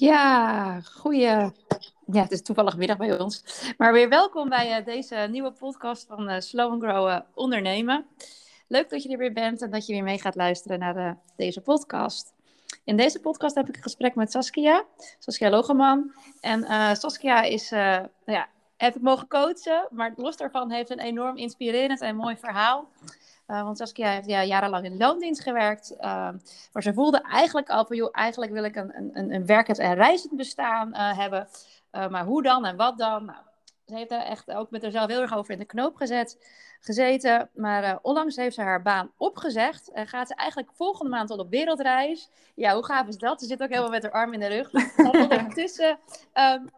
Ja, goeie. Ja, het is toevallig middag bij ons. Maar weer welkom bij uh, deze nieuwe podcast van uh, Slow and Grow uh, Ondernemen. Leuk dat je er weer bent en dat je weer mee gaat luisteren naar deze podcast. In deze podcast heb ik een gesprek met Saskia, Saskia Logeman. En Saskia is, nou ja, heb ik mogen coachen, maar los daarvan heeft een enorm inspirerend en mooi verhaal. Uh, want Saskia heeft ja, jarenlang in loondienst gewerkt. Uh, maar ze voelde eigenlijk al van, joh, eigenlijk wil ik een, een, een werkend en reizend bestaan uh, hebben. maar hoe dan en wat dan? Nou, ze heeft daar echt ook met haarzelf heel erg over in de knoop gezet, gezeten. Maar onlangs heeft ze haar baan opgezegd. En gaat ze eigenlijk volgende maand al op wereldreis. Ja, hoe gaaf is dat? Ze zit ook helemaal met haar arm in de rug. ondertussen um,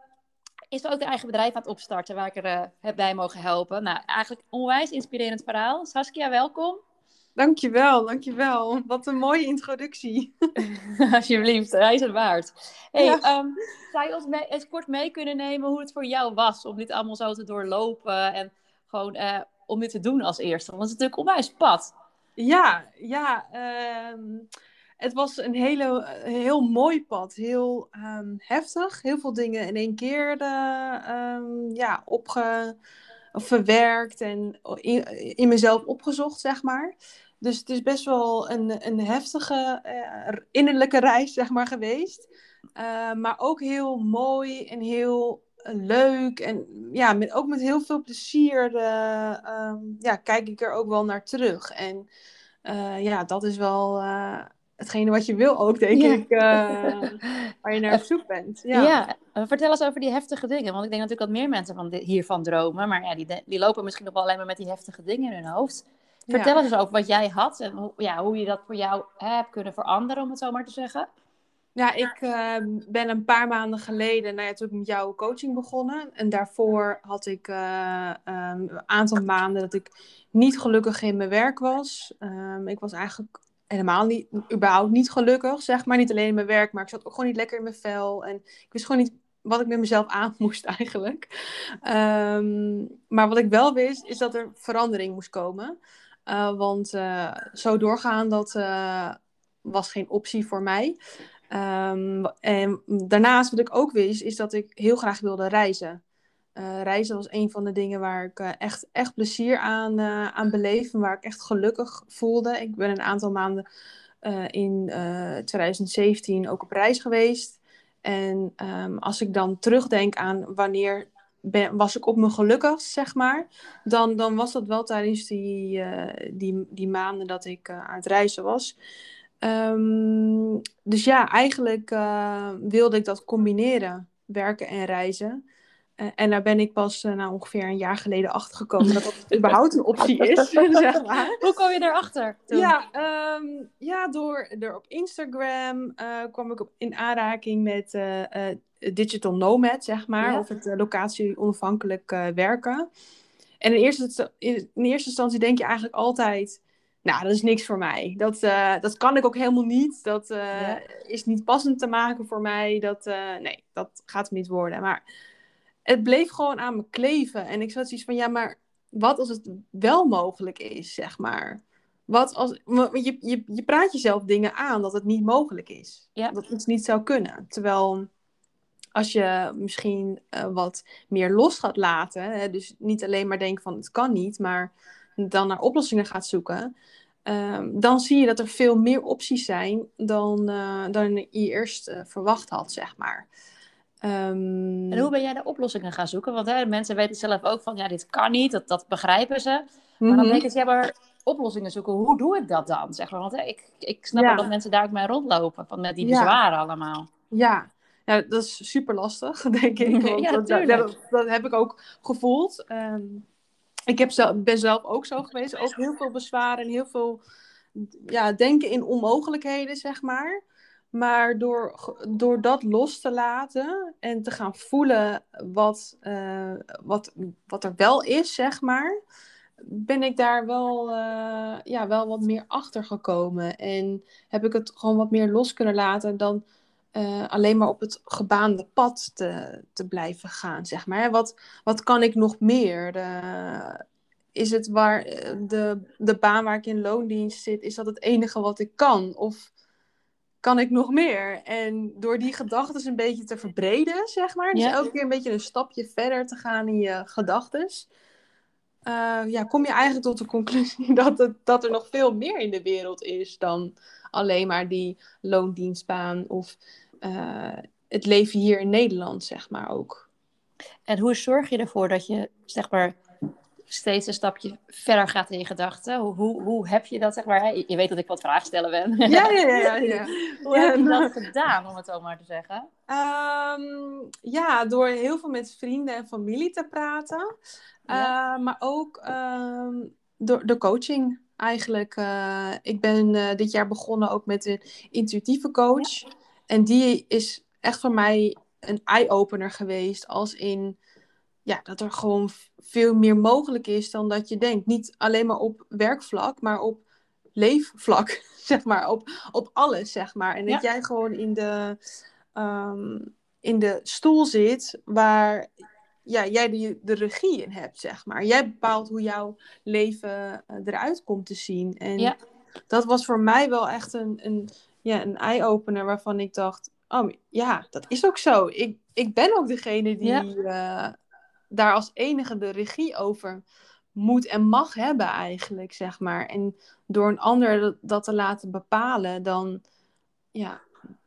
is ook een eigen bedrijf aan het opstarten waar ik er uh, heb bij mogen helpen. Nou, eigenlijk onwijs inspirerend verhaal. Saskia, welkom. Dankjewel, dankjewel. Wat een mooie introductie. Alsjeblieft, hij is het waard. Hey, ja. um, zou je ons mee, eens kort mee kunnen nemen hoe het voor jou was om dit allemaal zo te doorlopen en gewoon uh, om dit te doen als eerste? Want het is natuurlijk onwijs pad. Ja, ja. Um het was een hele, heel mooi pad. Heel um, heftig. Heel veel dingen in één keer um, ja, opge, verwerkt en in, in, mezelf opgezocht, zeg maar. Dus het is best wel een, een heftige uh, innerlijke reis, zeg maar, geweest. Uh, maar ook heel mooi en heel leuk. En ja, met, ook met heel veel plezier ja, kijk ik er ook wel naar terug. En ja, dat is wel hetgene wat je wil ook, denk ik, uh, waar je naar op zoek bent. Ja. ja. vertel eens over die heftige dingen. Want ik denk natuurlijk dat meer mensen van hiervan dromen. Maar ja, die, die lopen misschien nog wel alleen maar met die heftige dingen in hun hoofd. Vertel eens over wat jij had en hoe, ja, hoe je dat voor jou hebt kunnen veranderen, om het zo maar te zeggen. Ja, ik uh, ben een paar maanden geleden nou ja, toen met jouw coaching begonnen. En daarvoor had ik uh, um, een aantal maanden dat ik niet gelukkig in mijn werk was. Um, ik was eigenlijk helemaal niet, überhaupt niet gelukkig, zeg maar. Niet alleen in mijn werk, maar ik zat ook gewoon niet lekker in mijn vel. En ik wist gewoon niet wat ik met mezelf aan moest eigenlijk. Ehm, maar wat ik wel wist, is dat er verandering moest komen. Uh, want uh, zo doorgaan, dat uh, was geen optie voor mij. Um, en daarnaast wat ik ook wist, is dat ik heel graag wilde reizen. Uh, reizen was een van de dingen waar ik uh, echt, echt plezier aan, uh, aan beleef waar ik echt gelukkig voelde. Ik ben een aantal maanden in 2017 ook op reis geweest. En um, als ik dan terugdenk aan wanneer was ik op mijn gelukkigst, zeg maar, dan, dan was dat wel tijdens die, die, die maanden dat ik aan het reizen was. Um, dus ja, eigenlijk wilde ik dat combineren, werken en reizen. Uh, en daar ben ik pas uh, nou, ongeveer een jaar geleden achter gekomen dat dat überhaupt een optie is. zeg maar. Hoe kom je daarachter? Toen? Ja, um, ja, door, door op Instagram uh, kwam ik op, in aanraking met digital nomad, zeg maar. Ja. Of het locatie onafhankelijk werken. En in eerste, in, eerste instantie denk je eigenlijk altijd... Nou, dat is niks voor mij. Dat, dat kan ik ook helemaal niet. Dat ja. is niet passend te maken voor mij. Dat, nee, dat gaat niet worden. Maar het bleef gewoon aan me kleven. En ik zat zoiets van, ja, maar wat als het wel mogelijk is, zeg maar? Wat als, je, je, je praat jezelf dingen aan dat het niet mogelijk is. Ja. Dat iets niet zou kunnen. Terwijl als je misschien uh, wat meer los gaat laten, hè, dus niet alleen maar denken van het kan niet, maar dan naar oplossingen gaat zoeken, um, dan zie je dat er veel meer opties zijn dan, uh, dan je eerst uh, verwacht had, zeg maar. Um... En hoe ben jij de oplossingen gaan zoeken? Want hè, mensen weten zelf ook van, ja, dit kan niet, dat, dat begrijpen ze. Maar mm -hmm. dan denken ze, ja, maar oplossingen zoeken, hoe doe ik dat dan? Zeg maar, want hè, ik, ik snap ja. dat mensen daar ook mee rondlopen, van, met die bezwaren ja. allemaal. Ja. ja, dat is super lastig, denk ik. Want ja, dat, dat, dat, heb ik ook gevoeld. Um, ik heb zelf, ben zelf ook zo geweest, ook heel veel bezwaren en heel veel ja, denken in onmogelijkheden, zeg maar. Maar door, door dat los te laten en te gaan voelen wat, uh, wat, wat er wel is, zeg maar, ben ik daar wel, uh, ja, wel wat meer achter gekomen. En heb ik het gewoon wat meer los kunnen laten dan uh, alleen maar op het gebaande pad te, te blijven gaan, zeg maar. Wat, wat kan ik nog meer? De, is het waar de, de baan waar ik in loondienst zit, is dat het enige wat ik kan? Of kan ik nog meer? En door die gedachten een beetje te verbreden, zeg maar. Dus Ja. elke keer een beetje een stapje verder te gaan in je gedachten. ja, kom je eigenlijk tot de conclusie dat, het, dat er nog veel meer in de wereld is dan alleen maar die loondienstbaan of eh, het leven hier in Nederland, zeg maar ook. En hoe zorg je ervoor dat je, zeg maar, steeds een stapje verder gaat in je gedachten? Hoe, hoe, hoe heb je dat, zeg maar? Je weet dat ik wat vragen stellen ben. Ja, ja, ja. ja, hoe heb je dat gedaan, om het zo maar te zeggen? Ehm, ja, door heel veel met vrienden en familie te praten. Ja. Eh, maar ook ehm, door de coaching eigenlijk. Eh, ik ben eh, dit jaar begonnen ook met een intuïtieve coach. En die is echt voor mij een eye-opener geweest. Als in ja, dat er gewoon veel meer mogelijk is dan dat je denkt. Niet alleen maar op werkvlak, maar op leefvlak, zeg maar. Op, op alles, zeg maar. En dat jij gewoon in de, ehm, in de stoel zit waar ja, jij de, de regie in hebt, zeg maar. Jij bepaalt hoe jouw leven eh, eruit komt te zien. En Ja. dat was voor mij wel echt een, een, ja, een eye-opener waarvan ik dacht... Oh ja, dat is ook zo. Ik, ik ben ook degene die Ja. eh, daar als enige de regie over moet en mag hebben eigenlijk, zeg maar. En door een ander dat, te laten bepalen, dan, ja,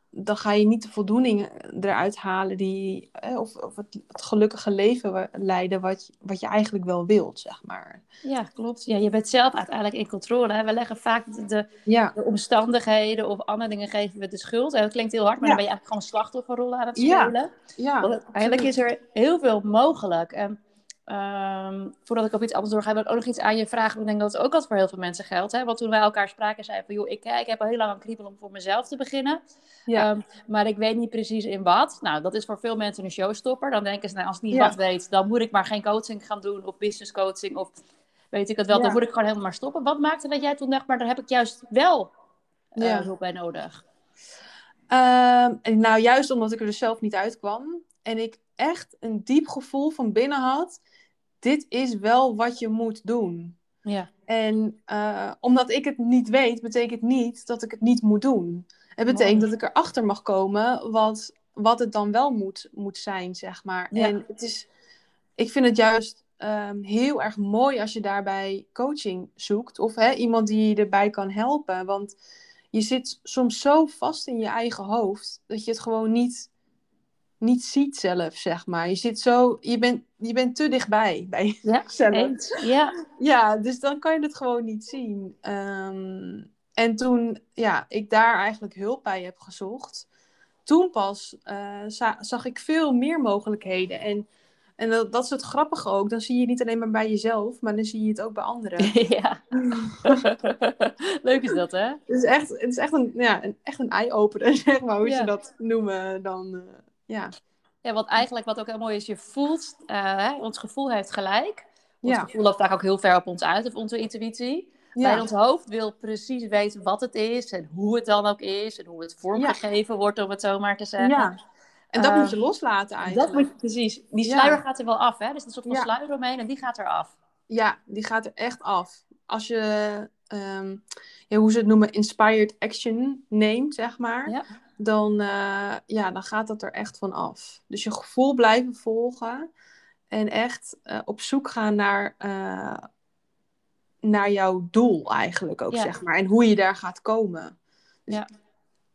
dan ga je niet de voldoening eruit halen die, eh, of, of het, het gelukkige leven leiden wat, je- wat je eigenlijk wel wilt, zeg maar. Ja, klopt. Ja, je bent zelf uiteindelijk in controle. Hè? We leggen vaak de, de, Ja, de omstandigheden of andere dingen geven we de schuld. En dat klinkt heel hard, maar Ja. dan ben je eigenlijk gewoon slachtofferrollen aan het Ja. spelen. ja. Want uiteindelijk is er heel veel mogelijk. En ehm, voordat ik op iets anders doorga, wil ik ook nog iets aan je vragen. Ik denk dat het ook altijd voor heel veel mensen geldt. Hè? Want toen wij elkaar spraken, zei van... joh, ik, ik heb al heel lang een kriebel om voor mezelf te beginnen. ja. Ehm, maar ik weet niet precies in wat. Nou, dat is voor veel mensen een showstopper. Dan denken ze, nou, als ik niet Ja. wat weet... dan moet ik maar geen coaching gaan doen of business coaching... of weet ik het wel, Ja. dan moet ik gewoon helemaal maar stoppen. Wat maakte dat jij toen dacht, maar daar heb ik juist wel Ja. hulp bij nodig? Ehm, nou, juist omdat ik er dus zelf niet uitkwam. En ik echt een diep gevoel van binnen had. Dit is wel wat je moet doen. Ja, En eh, omdat ik het niet weet, betekent niet dat ik het niet moet doen. Het betekent dat ik erachter mag komen wat, wat het dan wel moet, moet zijn, zeg maar. Ja. En het is, ik vind het juist ehm, heel erg mooi als je daarbij coaching zoekt. Of hè, iemand die je erbij kan helpen. Want je zit soms zo vast in je eigen hoofd dat je het gewoon niet, niet ziet zelf, zeg maar. Je zit zo, je bent, je bent te dichtbij bij ja jezelf. eens. Ja, Ja, dus dan kan je het gewoon niet zien. Ehm, en toen ja, ik daar eigenlijk hulp bij heb gezocht, toen pas eh, za- zag ik veel meer mogelijkheden. En, en dat, dat is het grappige ook. Dan zie je het niet alleen maar bij jezelf, maar dan zie je het ook bij anderen. ja. Leuk is dat, hè? Het is echt, het is echt een, ja, een, echt een eye-opener, zeg maar, hoe Ja. ze dat noemen. Dan, eh, ja. Ja, wat eigenlijk wat ook heel mooi is, je voelt, eh, hè, ons gevoel heeft gelijk. Ons Ja. gevoel loopt vaak ook heel ver op ons uit, of onze intuïtie. Bij Ja. ons hoofd wil precies weten wat het is en hoe het dan ook is en hoe het vormgegeven wordt, om het zo maar te zeggen. ja. En dat Eh, moet je loslaten eigenlijk. Dat moet je precies. Die sluier gaat er wel af, hè? Dus er is een soort van sluier omheen en die gaat er af. Ja, die gaat er echt af. Als je, ehm, ja, hoe ze het noemen, inspired action neemt, zeg maar, Ja. Dan, eh, ja, dan gaat dat er echt van af. Dus je gevoel blijven volgen en echt eh, op zoek gaan naar, eh, naar jouw doel eigenlijk ook, Ja. zeg maar. En hoe je daar gaat komen. Dus- Ja.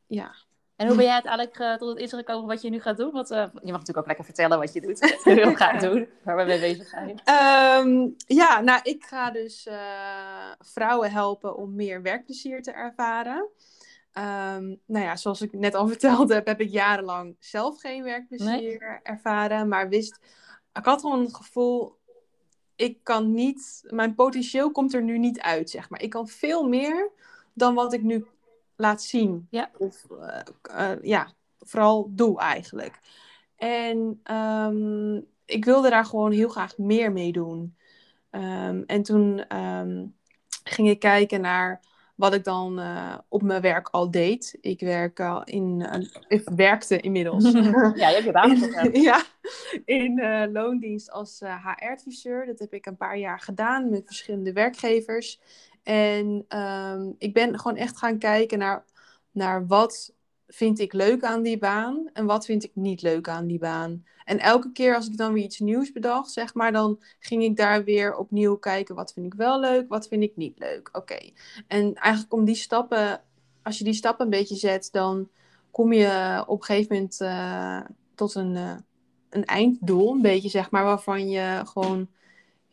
Ja. En hoe ben jij uiteindelijk tot het is gekomen wat je nu gaat doen? Want je mag natuurlijk ook lekker vertellen wat je doet. Wat je graag doen, waar we mee bezig zijn. Ehm, ja, nou, ik ga dus vrouwen helpen om meer werkplezier te ervaren. Ehm, nou ja, zoals ik net al verteld heb, heb ik jarenlang zelf geen werkplezier ervaren. Maar wist, ik had gewoon het gevoel, ik kan niet, mijn potentieel komt er nu niet uit, zeg maar. Ik kan veel meer dan wat ik nu laat zien. Ja. Of eh, eh, ja, vooral doe eigenlijk. En ehm, ik wilde daar gewoon heel graag meer mee doen. Ehm, en toen ging ik kijken naar wat ik dan eh, op mijn werk al deed. Ik werk al in, eh, ik werkte inmiddels. Ja, je hebt je baan in, ja, in eh, loondienst als HR-adviseur. Dat heb ik een paar jaar gedaan met verschillende werkgevers. En ehm, ik ben gewoon echt gaan kijken naar, naar wat vind ik leuk aan die baan en wat vind ik niet leuk aan die baan. En elke keer als ik dan weer iets nieuws bedacht, zeg maar, dan ging ik daar weer opnieuw kijken. Wat vind ik wel leuk, wat vind ik niet leuk. Oké. En eigenlijk om die stappen, als je die stappen een beetje zet, dan kom je op een gegeven moment uh, tot een, uh, een einddoel, een beetje zeg maar, waarvan je gewoon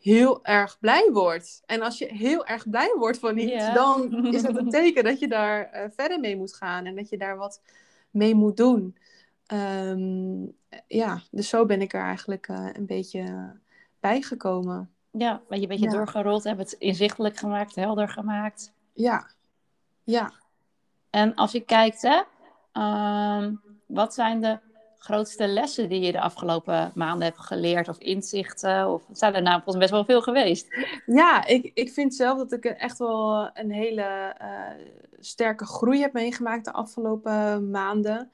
heel erg blij wordt. En als je heel erg blij wordt van iets, dan is dat een teken dat je daar uh, verder mee moet gaan en dat je daar wat mee moet doen. Um, ja, dus zo ben ik er eigenlijk uh, een beetje bijgekomen. Ja, ben je een beetje ja. doorgerold, hebben het inzichtelijk gemaakt, helder gemaakt. Ja, ja. En als je kijkt, hè, um, wat zijn de grootste lessen die je de afgelopen maanden hebt geleerd of inzichten? Of zijn er nou volgens mij best wel veel geweest? Ja, ik, ik vind zelf dat ik echt wel een hele uh, sterke groei heb meegemaakt de afgelopen maanden.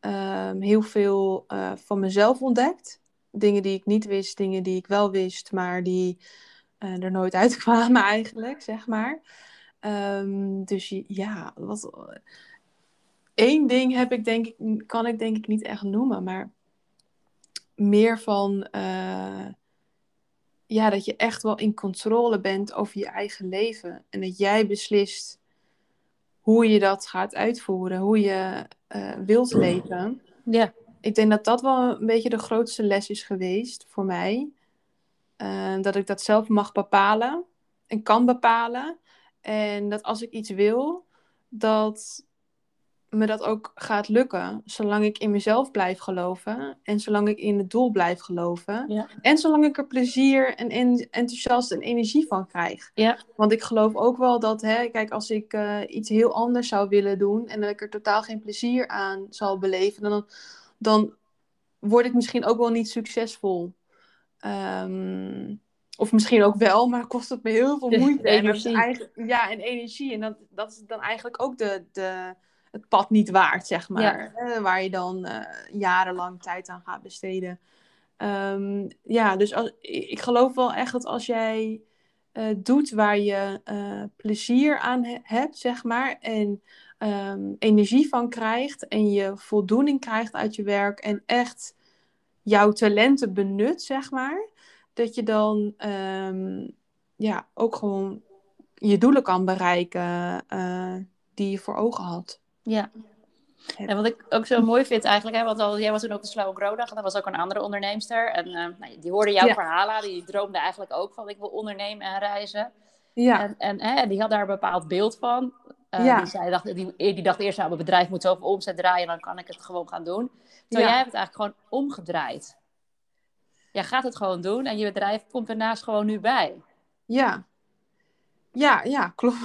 Um, heel veel uh, van mezelf ontdekt. Dingen die ik niet wist, dingen die ik wel wist, maar die uh, er nooit uitkwamen eigenlijk, zeg maar. Um, dus ja, wat, Eén ding heb ik denk ik, kan ik denk ik niet echt noemen, maar meer van uh, ja, dat je echt wel in controle bent over je eigen leven. En dat jij beslist hoe je dat gaat uitvoeren, hoe je uh, wilt leven. Ja. Ik denk dat dat wel een beetje de grootste les is geweest voor mij. Uh, dat ik dat zelf mag bepalen en kan bepalen. En dat als ik iets wil, dat me dat ook gaat lukken. Zolang ik in mezelf blijf geloven. En zolang ik in het doel blijf geloven. Ja. En zolang ik er plezier en enthousiast en energie van krijg. Ja. Want ik geloof ook wel dat, hè, kijk, als ik uh, iets heel anders zou willen doen. En dat ik er totaal geen plezier aan zal beleven. Dan, dan word ik misschien ook wel niet succesvol. Um, of misschien ook wel, maar kost het me heel veel moeite. Energie. En eigen, ja, en energie. En dat, dat is dan eigenlijk ook de, de, het pad niet waard, zeg maar. Ja. waar je dan uh, jarenlang tijd aan gaat besteden. Um, ja, dus als, ik geloof wel echt dat als jij uh, doet waar je uh, plezier aan he hebt, zeg maar, en um, energie van krijgt en je voldoening krijgt uit je werk en echt jouw talenten benut, zeg maar, dat je dan um, ja, ook gewoon je doelen kan bereiken die je voor ogen had. Ja. En wat ik ook zo mooi vind eigenlijk, hè, want al, jij was toen ook de Slow Grow dag, en dat was ook een andere onderneemster. En uh, nou, die hoorde jouw ja. verhalen, die droomde eigenlijk ook van ik wil ondernemen en reizen. Ja. En, en hè, die had daar een bepaald beeld van. Uh, ja. die, zei, dacht, die, die dacht eerst, nou, mijn bedrijf moet zoveel omzet draaien, dan kan ik het gewoon gaan doen. Terwijl jij hebt het eigenlijk gewoon omgedraaid. Jij gaat het gewoon doen en je bedrijf komt ernaast gewoon nu bij. Ja. Ja, ja, klopt.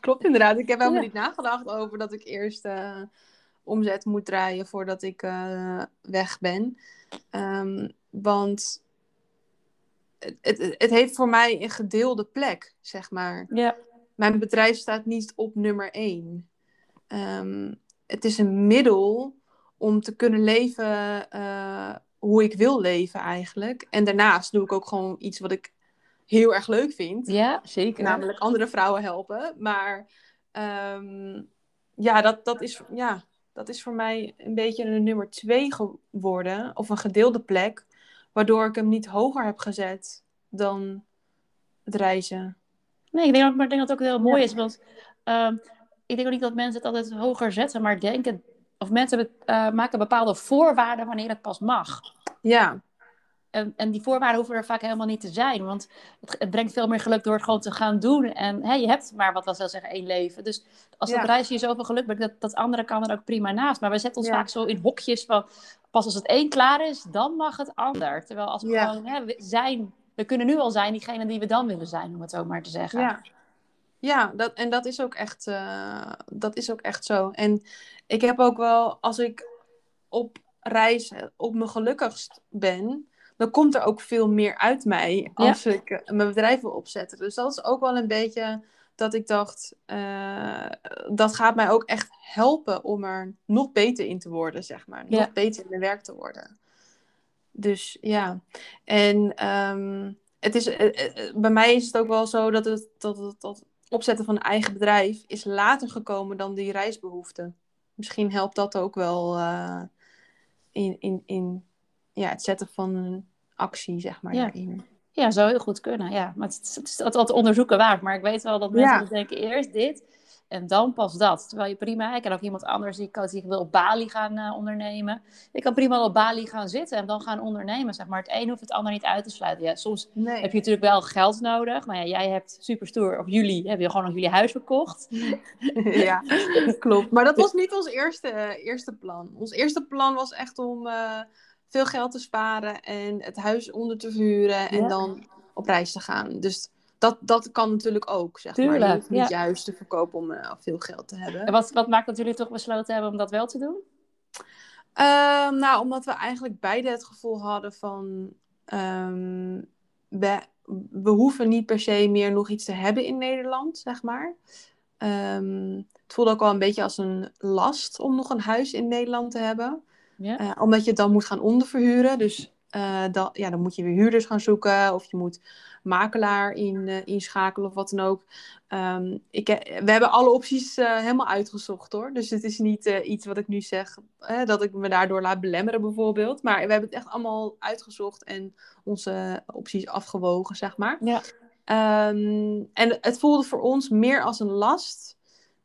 Klopt inderdaad. Ik heb helemaal ja. niet nagedacht over dat ik eerst uh, omzet moet draaien voordat ik uh, weg ben. Um, want het, het, het, heeft voor mij een gedeelde plek, zeg maar. Ja. Mijn bedrijf staat niet op nummer één. Um, het is een middel om te kunnen leven uh, hoe ik wil leven eigenlijk. En daarnaast doe ik ook gewoon iets wat ik heel erg leuk vind. Ja, zeker. Namelijk andere vrouwen helpen. Maar um, ja, dat, dat, is, ja, dat is voor mij een beetje een nummer twee geworden. Of een gedeelde plek. Waardoor ik hem niet hoger heb gezet dan het reizen. Nee, ik denk, ook, maar ik denk dat het ook heel mooi ja. is. Want um, ik denk ook niet dat mensen het altijd hoger zetten. Maar denken, of mensen uh, maken bepaalde voorwaarden wanneer het pas mag. Ja. En, en, die voorwaarden hoeven er vaak helemaal niet te zijn. Want het, het brengt veel meer geluk door het gewoon te gaan doen. En hè, je hebt maar, wat was wel zeggen, één leven. Dus als dat ja. reizen je zoveel geluk brengt, dat, dat andere kan er ook prima naast. Maar we zetten ons ja. vaak zo in hokjes van... pas als het één klaar is, dan mag het ander. Terwijl als we ja. gewoon hè, we zijn... we kunnen nu al zijn diegene die we dan willen zijn, om het zo maar te zeggen. Ja, ja dat, en dat is, ook echt, uh, dat is ook echt zo. En ik heb ook wel, als ik op reis op mijn gelukkigst ben dan komt er ook veel meer uit mij als ja. ik uh, mijn bedrijf wil opzetten. Dus dat is ook wel een beetje dat ik dacht, uh, dat gaat mij ook echt helpen om er nog beter in te worden, zeg maar. Ja. Nog beter in mijn werk te worden. Dus ja, en um, het is, uh, bij mij is het ook wel zo dat het, dat het dat opzetten van een eigen bedrijf is later gekomen dan die reisbehoefte. misschien helpt dat ook wel in, in, in ja, het zetten van een actie, zeg maar, Ja. daarin. Ja, zou heel goed kunnen. Ja, maar het is, het is altijd onderzoeken waard. Maar ik weet wel dat mensen dus denken eerst dit en dan pas dat. Terwijl je prima, ik ken ook iemand anders die die wil op Bali gaan uh, ondernemen. Je kan prima op Bali gaan zitten en dan gaan ondernemen. Zeg maar. Het een hoeft het ander niet uit te sluiten. Ja, soms Nee. heb je natuurlijk wel geld nodig. Maar ja, jij hebt super stoer, of jullie hebben gewoon nog jullie huis verkocht. ja, klopt. Maar dat was niet ons eerste, eh, eerste plan. Ons eerste plan was echt om eh, veel geld te sparen en het huis onder te verhuren en dan op reis te gaan. Dus dat, dat kan natuurlijk ook, zeg maar. Je Tuurlijk, hoeft niet ja. juist te verkopen om eh, veel geld te hebben. En wat, wat maakt dat jullie toch besloten hebben om dat wel te doen? Ehm, nou, omdat we eigenlijk beide het gevoel hadden van... ehm, we, we hoeven niet per se meer nog iets te hebben in Nederland, zeg maar. Ehm, het voelde ook wel een beetje als een last om nog een huis in Nederland te hebben. Ja. Eh, omdat je het dan moet gaan onderverhuren. Dus eh, dan, ja, dan moet je weer huurders gaan zoeken. Of je moet makelaar in, eh, inschakelen of wat dan ook. Ehm, ik, we hebben alle opties helemaal uitgezocht hoor. Dus het is niet iets wat ik nu zeg. dat ik me daardoor laat belemmeren bijvoorbeeld. Maar we hebben het echt allemaal uitgezocht. En onze opties afgewogen zeg maar. Ja. Ehm, en het voelde voor ons meer als een last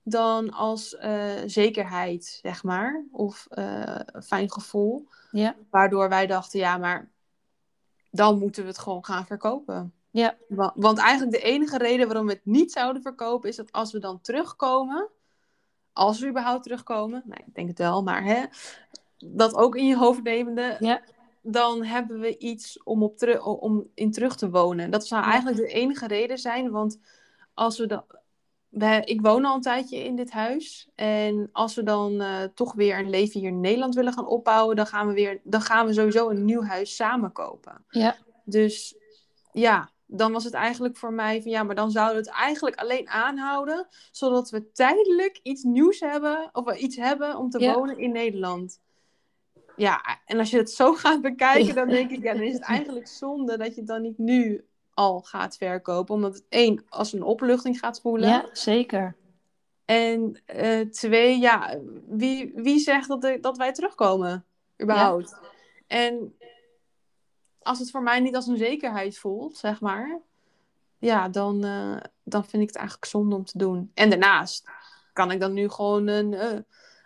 dan als eh, zekerheid, zeg maar. Of eh, een fijn gevoel. Ja. Waardoor wij dachten, ja, maar dan moeten we het gewoon gaan verkopen. Ja. Wa- Want eigenlijk de enige reden waarom we het niet zouden verkopen... is dat als we dan terugkomen... als we überhaupt terugkomen... nou, ik denk het wel, maar hè... dat ook in je hoofd nemende... Ja. dan hebben we iets om, op om in terug te wonen. Dat zou eigenlijk de enige reden zijn, want als we dan... Ik woon al een tijdje in dit huis. En als we dan eh, toch weer een leven hier in Nederland willen gaan opbouwen, dan gaan we, weer, dan gaan we sowieso een nieuw huis samen kopen. Ja. Dus ja, dan was het eigenlijk voor mij van ja, maar dan zouden we het eigenlijk alleen aanhouden, zodat we tijdelijk iets nieuws hebben, of we iets hebben om te Ja. wonen in Nederland. Ja, en als je het zo gaat bekijken, dan denk ik, ja, dan is het eigenlijk zonde dat je het dan niet nu al gaat verkopen. Omdat het één, als een opluchting gaat voelen. ja, zeker. En eh, twee, ja, wie, wie zegt dat, er- dat wij terugkomen? Überhaupt. En als het voor mij niet als een zekerheid voelt, zeg maar. Ja, dan, eh, dan vind ik het eigenlijk zonde om te doen. En daarnaast kan ik dan nu gewoon een, eh,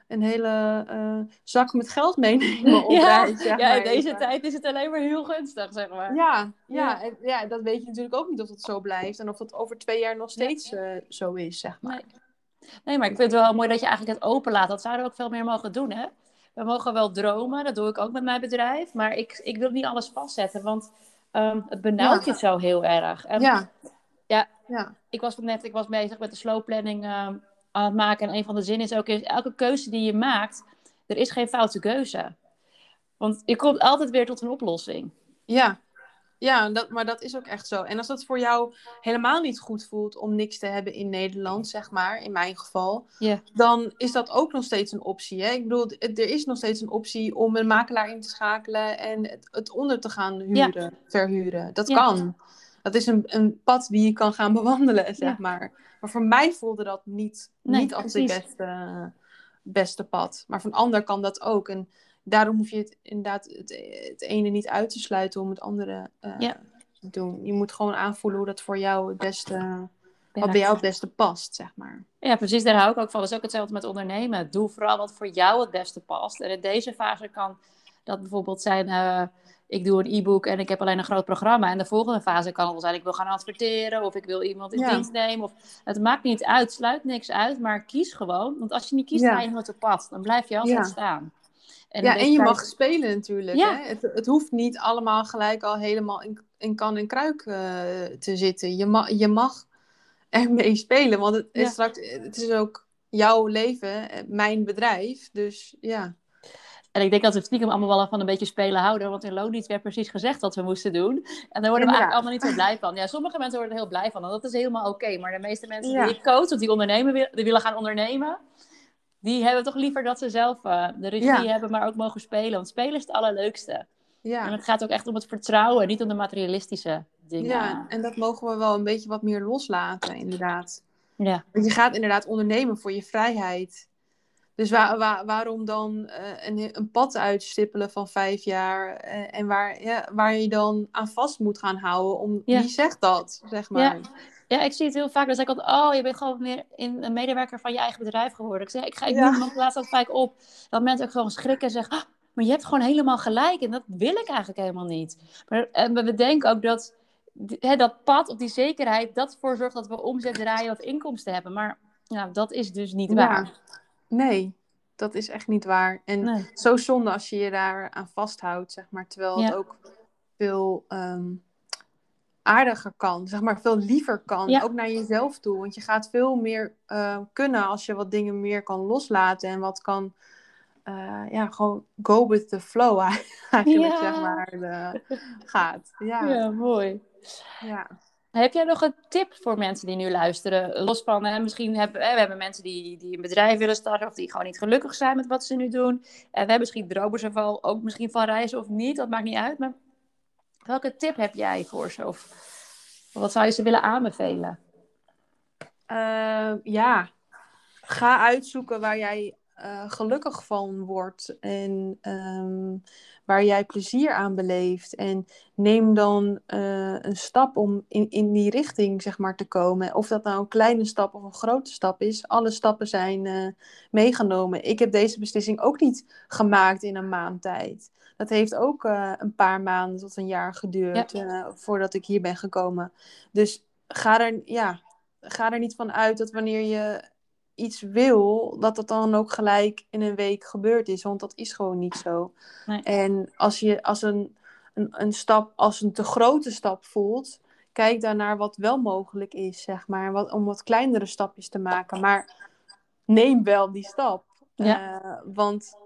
een hele eh, zak met geld meenemen op ja, reis. zeg ja, in deze tijd is het alleen maar heel gunstig, zeg maar. Ja, Ja. ja, en- ja, dat weet je natuurlijk ook niet of dat zo blijft. En of dat over twee jaar nog steeds eh, zo is, zeg maar. Nee. nee, maar ik vind het wel mooi dat je eigenlijk het openlaat. Dat zouden we ook veel meer mogen doen, hè? We mogen wel dromen, dat doe ik ook met mijn bedrijf. Maar ik, ik wil niet alles vastzetten, want ehm, het benauwt je zo heel erg. En Ja. Ja. Ik was net ik was bezig met de slow planning ehm, aan het maken. En een van de zinnen is ook, is, elke keuze die je maakt, er is geen foute keuze. Want je komt altijd weer tot een oplossing. Ja, ja dat, maar dat is ook echt zo. En als dat voor jou helemaal niet goed voelt om niks te hebben in Nederland, zeg maar, in mijn geval, dan is dat ook nog steeds een optie. Hè? Ik bedoel, het- er is nog steeds een optie om een makelaar in te schakelen en het, het onder te gaan huren, verhuren. Dat Ja. kan. Dat is een, een pad die je kan gaan bewandelen, zeg Ja. maar. Maar voor mij voelde dat niet, Nee, niet als precies. het beste, beste pad. Maar voor een ander kan dat ook. En daarom hoef je het inderdaad het, het ene niet uit te sluiten om het andere eh, Ja. te doen. Je moet gewoon aanvoelen hoe dat voor jou het beste, wat bij jou het beste past, zeg maar. Ja, precies. Daar hou ik ook van. Dat is ook hetzelfde met ondernemen. Doe vooral wat voor jou het beste past. En in deze fase kan dat bijvoorbeeld zijn... eh, ik doe een e-book en ik heb alleen een groot programma. En de volgende fase kan wel zijn... ik wil gaan adverteren of ik wil iemand in Ja. dienst nemen. Of, het maakt niet uit. Sluit niks uit, maar kies gewoon. Want als je niet kiest, Ja. ga je nooit op pad. Dan blijf je altijd Ja. staan. En ja, en je tijd- mag spelen natuurlijk. Ja. Hè? Het, het hoeft niet allemaal gelijk al helemaal in, in kan en kruik eh, te zitten. Je, ma je mag ermee spelen, want het is, straks, het is ook jouw leven, eh, mijn bedrijf. Dus ja. En ik denk dat we stiekem allemaal wel van een beetje spelen houden. Want in loondienst werd precies gezegd wat we moesten doen. En daar worden we eigenlijk allemaal niet zo blij van. Ja, sommige mensen worden er heel blij van. En dat is helemaal oké. Maar de meeste mensen Ja. die ik coach, of die ondernemen, die willen gaan ondernemen. Die hebben toch liever dat ze zelf eh, de regie Ja. hebben, maar ook mogen spelen. Want spelen is het allerleukste. En Ja. het gaat ook echt om het vertrouwen, niet om de materialistische dingen. ja, en dat mogen we wel een beetje wat meer loslaten, inderdaad. ja. Want je gaat inderdaad ondernemen voor je vrijheid. Dus wa- wa- waarom dan eh, een, een pad uitstippelen van vijf jaar eh, en waar, ja, waar je dan aan vast moet gaan houden? Om, Ja. Wie zegt dat, zeg maar? Ja, ik zie het heel vaak. Dan zeg ik altijd, oh, je bent gewoon meer in, een medewerker van je eigen bedrijf geworden. Ik zeg, ik, ga, ik Ja. noem me laatst ook vaak op. Dat mensen ook gewoon schrikken en zeggen, ah, maar je hebt gewoon helemaal gelijk. En dat wil ik eigenlijk helemaal niet. Maar en we denken ook dat hè, dat pad of die zekerheid, dat ervoor zorgt dat we omzet draaien of inkomsten hebben. Maar ja, dat is dus niet Ja. waar. Nee, dat is echt niet waar. En Nee. zo zonde als je je daar aan vasthoudt, zeg maar. Terwijl het Ja. ook veel ehm, aardiger kan, zeg maar, veel liever kan. Ja. Ook naar jezelf toe. Want je gaat veel meer eh, kunnen als je wat dingen meer kan loslaten en wat kan. eh, ja, gewoon go with the flow eigenlijk, Ja. zeg maar, de, gaat. Ja, ja. Ja, mooi. Heb jij nog een tip voor mensen die nu luisteren? Los van, misschien hebben we hebben mensen die, die een bedrijf willen starten of die gewoon niet gelukkig zijn met wat ze nu doen. En we hebben misschien dromen ze ook misschien van reizen of niet, dat maakt niet uit. Maar welke tip heb jij voor ze? Of wat zou je ze willen aanbevelen? Eh, ja, ga uitzoeken waar jij eh, gelukkig van wordt en ehm, waar jij plezier aan beleeft. En neem dan eh, een stap om in, in die richting zeg maar, te komen. Of dat nou een kleine stap of een grote stap is. Alle stappen zijn eh, meegenomen. Ik heb deze beslissing ook niet gemaakt in een maand tijd. Dat heeft ook eh, een paar maanden tot een jaar geduurd voordat ik hier ben gekomen. Dus ga er, ja, ga er niet van uit dat wanneer je iets wil, dat dat dan ook gelijk in een week gebeurd is. Want dat is gewoon niet zo. Nee. En als je als een, een, een stap, als een te grote stap voelt, kijk dan naar wat wel mogelijk is, zeg maar. Wat, om wat kleinere stapjes te maken. Maar neem wel die stap. Ja. Eh, want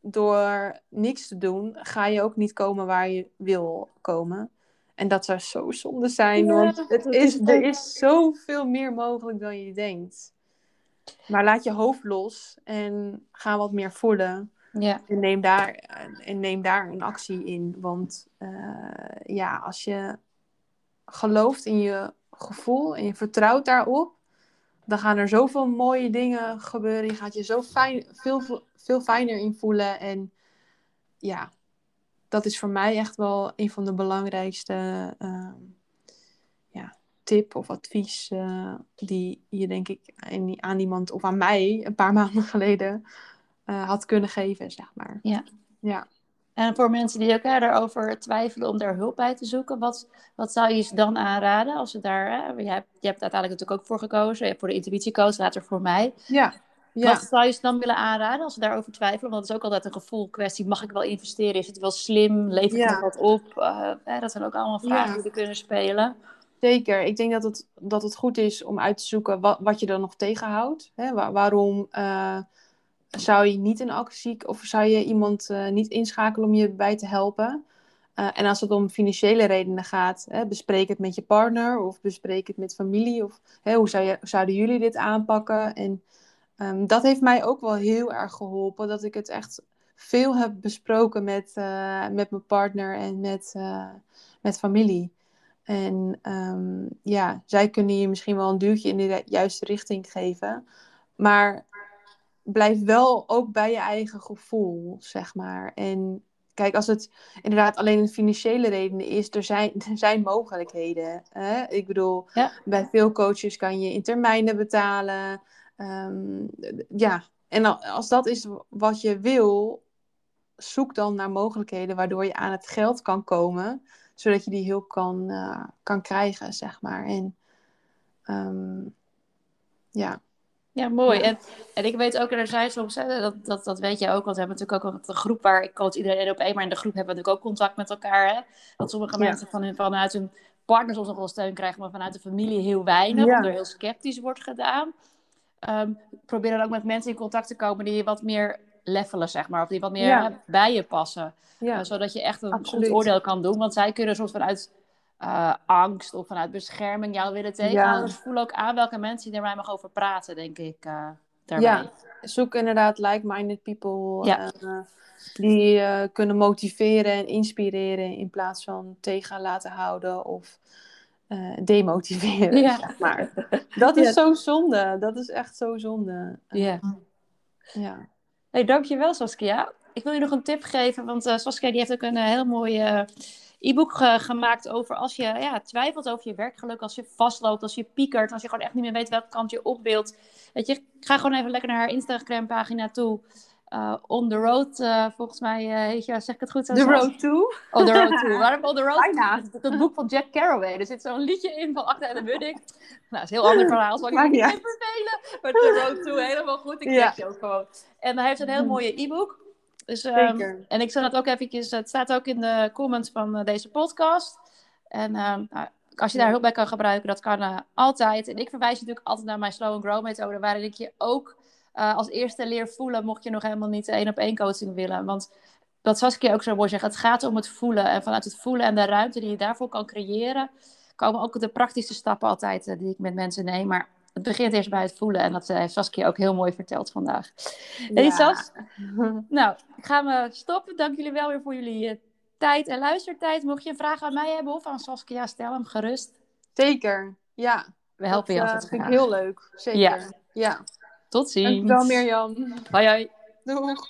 door niks te doen, ga je ook niet komen waar je wil komen. En dat zou zo zonde zijn, Ja, want het is, er is zoveel meer mogelijk dan je denkt. Maar laat je hoofd los en ga wat meer voelen. Ja, En neem daar, en neem daar een actie in. Want eh, ja, als je gelooft in je gevoel en je vertrouwt daarop, dan gaan er zoveel mooie dingen gebeuren. Je gaat je zo fijn, veel, veel fijner in voelen. En ja, dat is voor mij echt wel een van de belangrijkste ehm, tip of advies eh, die je denk ik aan, iemand of aan mij een paar maanden geleden eh, had kunnen geven, zeg maar. Ja. Ja. En voor mensen die elkaar daarover twijfelen om daar hulp bij te zoeken, wat, wat zou je ze dan aanraden als ze daar. Hè? Je, hebt, je hebt uiteindelijk natuurlijk ook voor gekozen. Je hebt voor de intuïtiecoach, later voor mij. Ja. ja. Wat zou je ze dan willen aanraden als ze daarover twijfelen? Want het is ook altijd een gevoel kwestie. Mag ik wel investeren? Is het wel slim? Leef ik Ja. nog wat op? Eh, hè, dat zijn ook allemaal vragen Ja. die er kunnen spelen. Zeker. Ik denk dat het, dat het goed is om uit te zoeken wat, wat je dan nog tegenhoudt. Hè? Wa- waarom eh, zou je niet een actie of zou je iemand eh, niet inschakelen om je bij te helpen? Eh, en als het om financiële redenen gaat, hè, bespreek het met je partner of bespreek het met familie. Of hè, hoe, zou je, zouden jullie dit aanpakken? En ehm, dat heeft mij ook wel heel erg geholpen. Dat ik het echt veel heb besproken met, met mijn partner en met, met familie. En ehm, ja, zij kunnen je misschien wel een duwtje in de ju- juiste richting geven. Maar blijf wel ook bij je eigen gevoel, zeg maar. En kijk, als het inderdaad alleen een financiële reden is, er zijn, er zijn mogelijkheden. Hè? Ik bedoel, Ja. bij veel coaches kan je in termijnen betalen. Ehm, ja, en al- als dat is wat je wil, zoek dan naar mogelijkheden waardoor je aan het geld kan komen, zodat je die hulp kan, eh, kan krijgen, zeg maar. En ehm, ja. Ja, mooi. Ja. En, en ik weet ook, er zijn soms, hè, dat, dat, dat weet je ook, want we hebben natuurlijk ook een groep waar ik coach iedereen op één, maar in de groep hebben we natuurlijk ook contact met elkaar. Hè? Dat sommige Ja. mensen van hun, vanuit hun partner soms nog wel steun krijgen, maar vanuit de familie heel weinig, Ja. omdat er heel sceptisch wordt gedaan. Ehm, probeer dan ook met mensen in contact te komen die je wat meer levelen, zeg maar, of die wat meer Ja. bij je passen. Ja. Eh, zodat je echt een Absoluut. goed oordeel kan doen, want zij kunnen soms vanuit eh, angst of vanuit bescherming jou willen tegenhouden. Ja. Dus voel ook aan welke mensen je er mij mag over praten, denk ik. eh daarbij. Ja, zoek inderdaad like-minded people Ja. die kunnen motiveren en inspireren in plaats van tegen laten houden of demotiveren, Ja. zeg maar. Dat is Ja. zo zonde. Dat is echt zo zonde. Ja. Ja. Hey, dankjewel Saskia. Ik wil je nog een tip geven, want uh, Saskia die heeft ook een uh, heel mooi uh, e-book gemaakt over als je ja, twijfelt over je werkgeluk, als je vastloopt, als je piekert, als je gewoon echt niet meer weet welke kant je op wilt. Weet je, ga gewoon even lekker naar haar Instagram pagina toe. Uh, on the road, uh, volgens mij uh, heet je, zeg ik het goed zo? The road to? On the road to. Waarom on the road Bijna. to? Dat boek van Jack Kerouac. Er zit zo'n liedje in van Acta en de Munnik. Nou, dat is een heel ander verhaal. Zal ik niet vervelen? Maar The road to, helemaal goed. Ik ja. je ook gewoon. En hij heeft een heel mooie e-book. Dus, um, en ik zal het ook eventjes, het staat ook in de comments van deze podcast. En um, als je daar hulp bij kan gebruiken, dat kan altijd. En ik verwijs je natuurlijk altijd naar mijn Slow and Grow methode, waarin ik je ook uh, als eerste leer voelen, mocht je nog helemaal niet één op één coaching willen. Want dat Saskia ook zo mooi zegt, het gaat om het voelen. En vanuit het voelen en de ruimte die je daarvoor kan creëren, komen ook de praktische stappen altijd uh, die ik met mensen neem. Maar het begint eerst bij het voelen. En dat heeft Saskia ook heel mooi verteld vandaag. Ja. Hey Sas, nou, ik ga me stoppen. Dank jullie wel weer voor jullie tijd en luistertijd. Mocht je een vraag aan mij hebben of aan Saskia, stel hem gerust. Zeker, ja. We helpen je altijd Dat vind ik heel leuk, zeker. Ja. ja. Tot ziens. Dankjewel Mirjam. Hoi hoi. Doeg.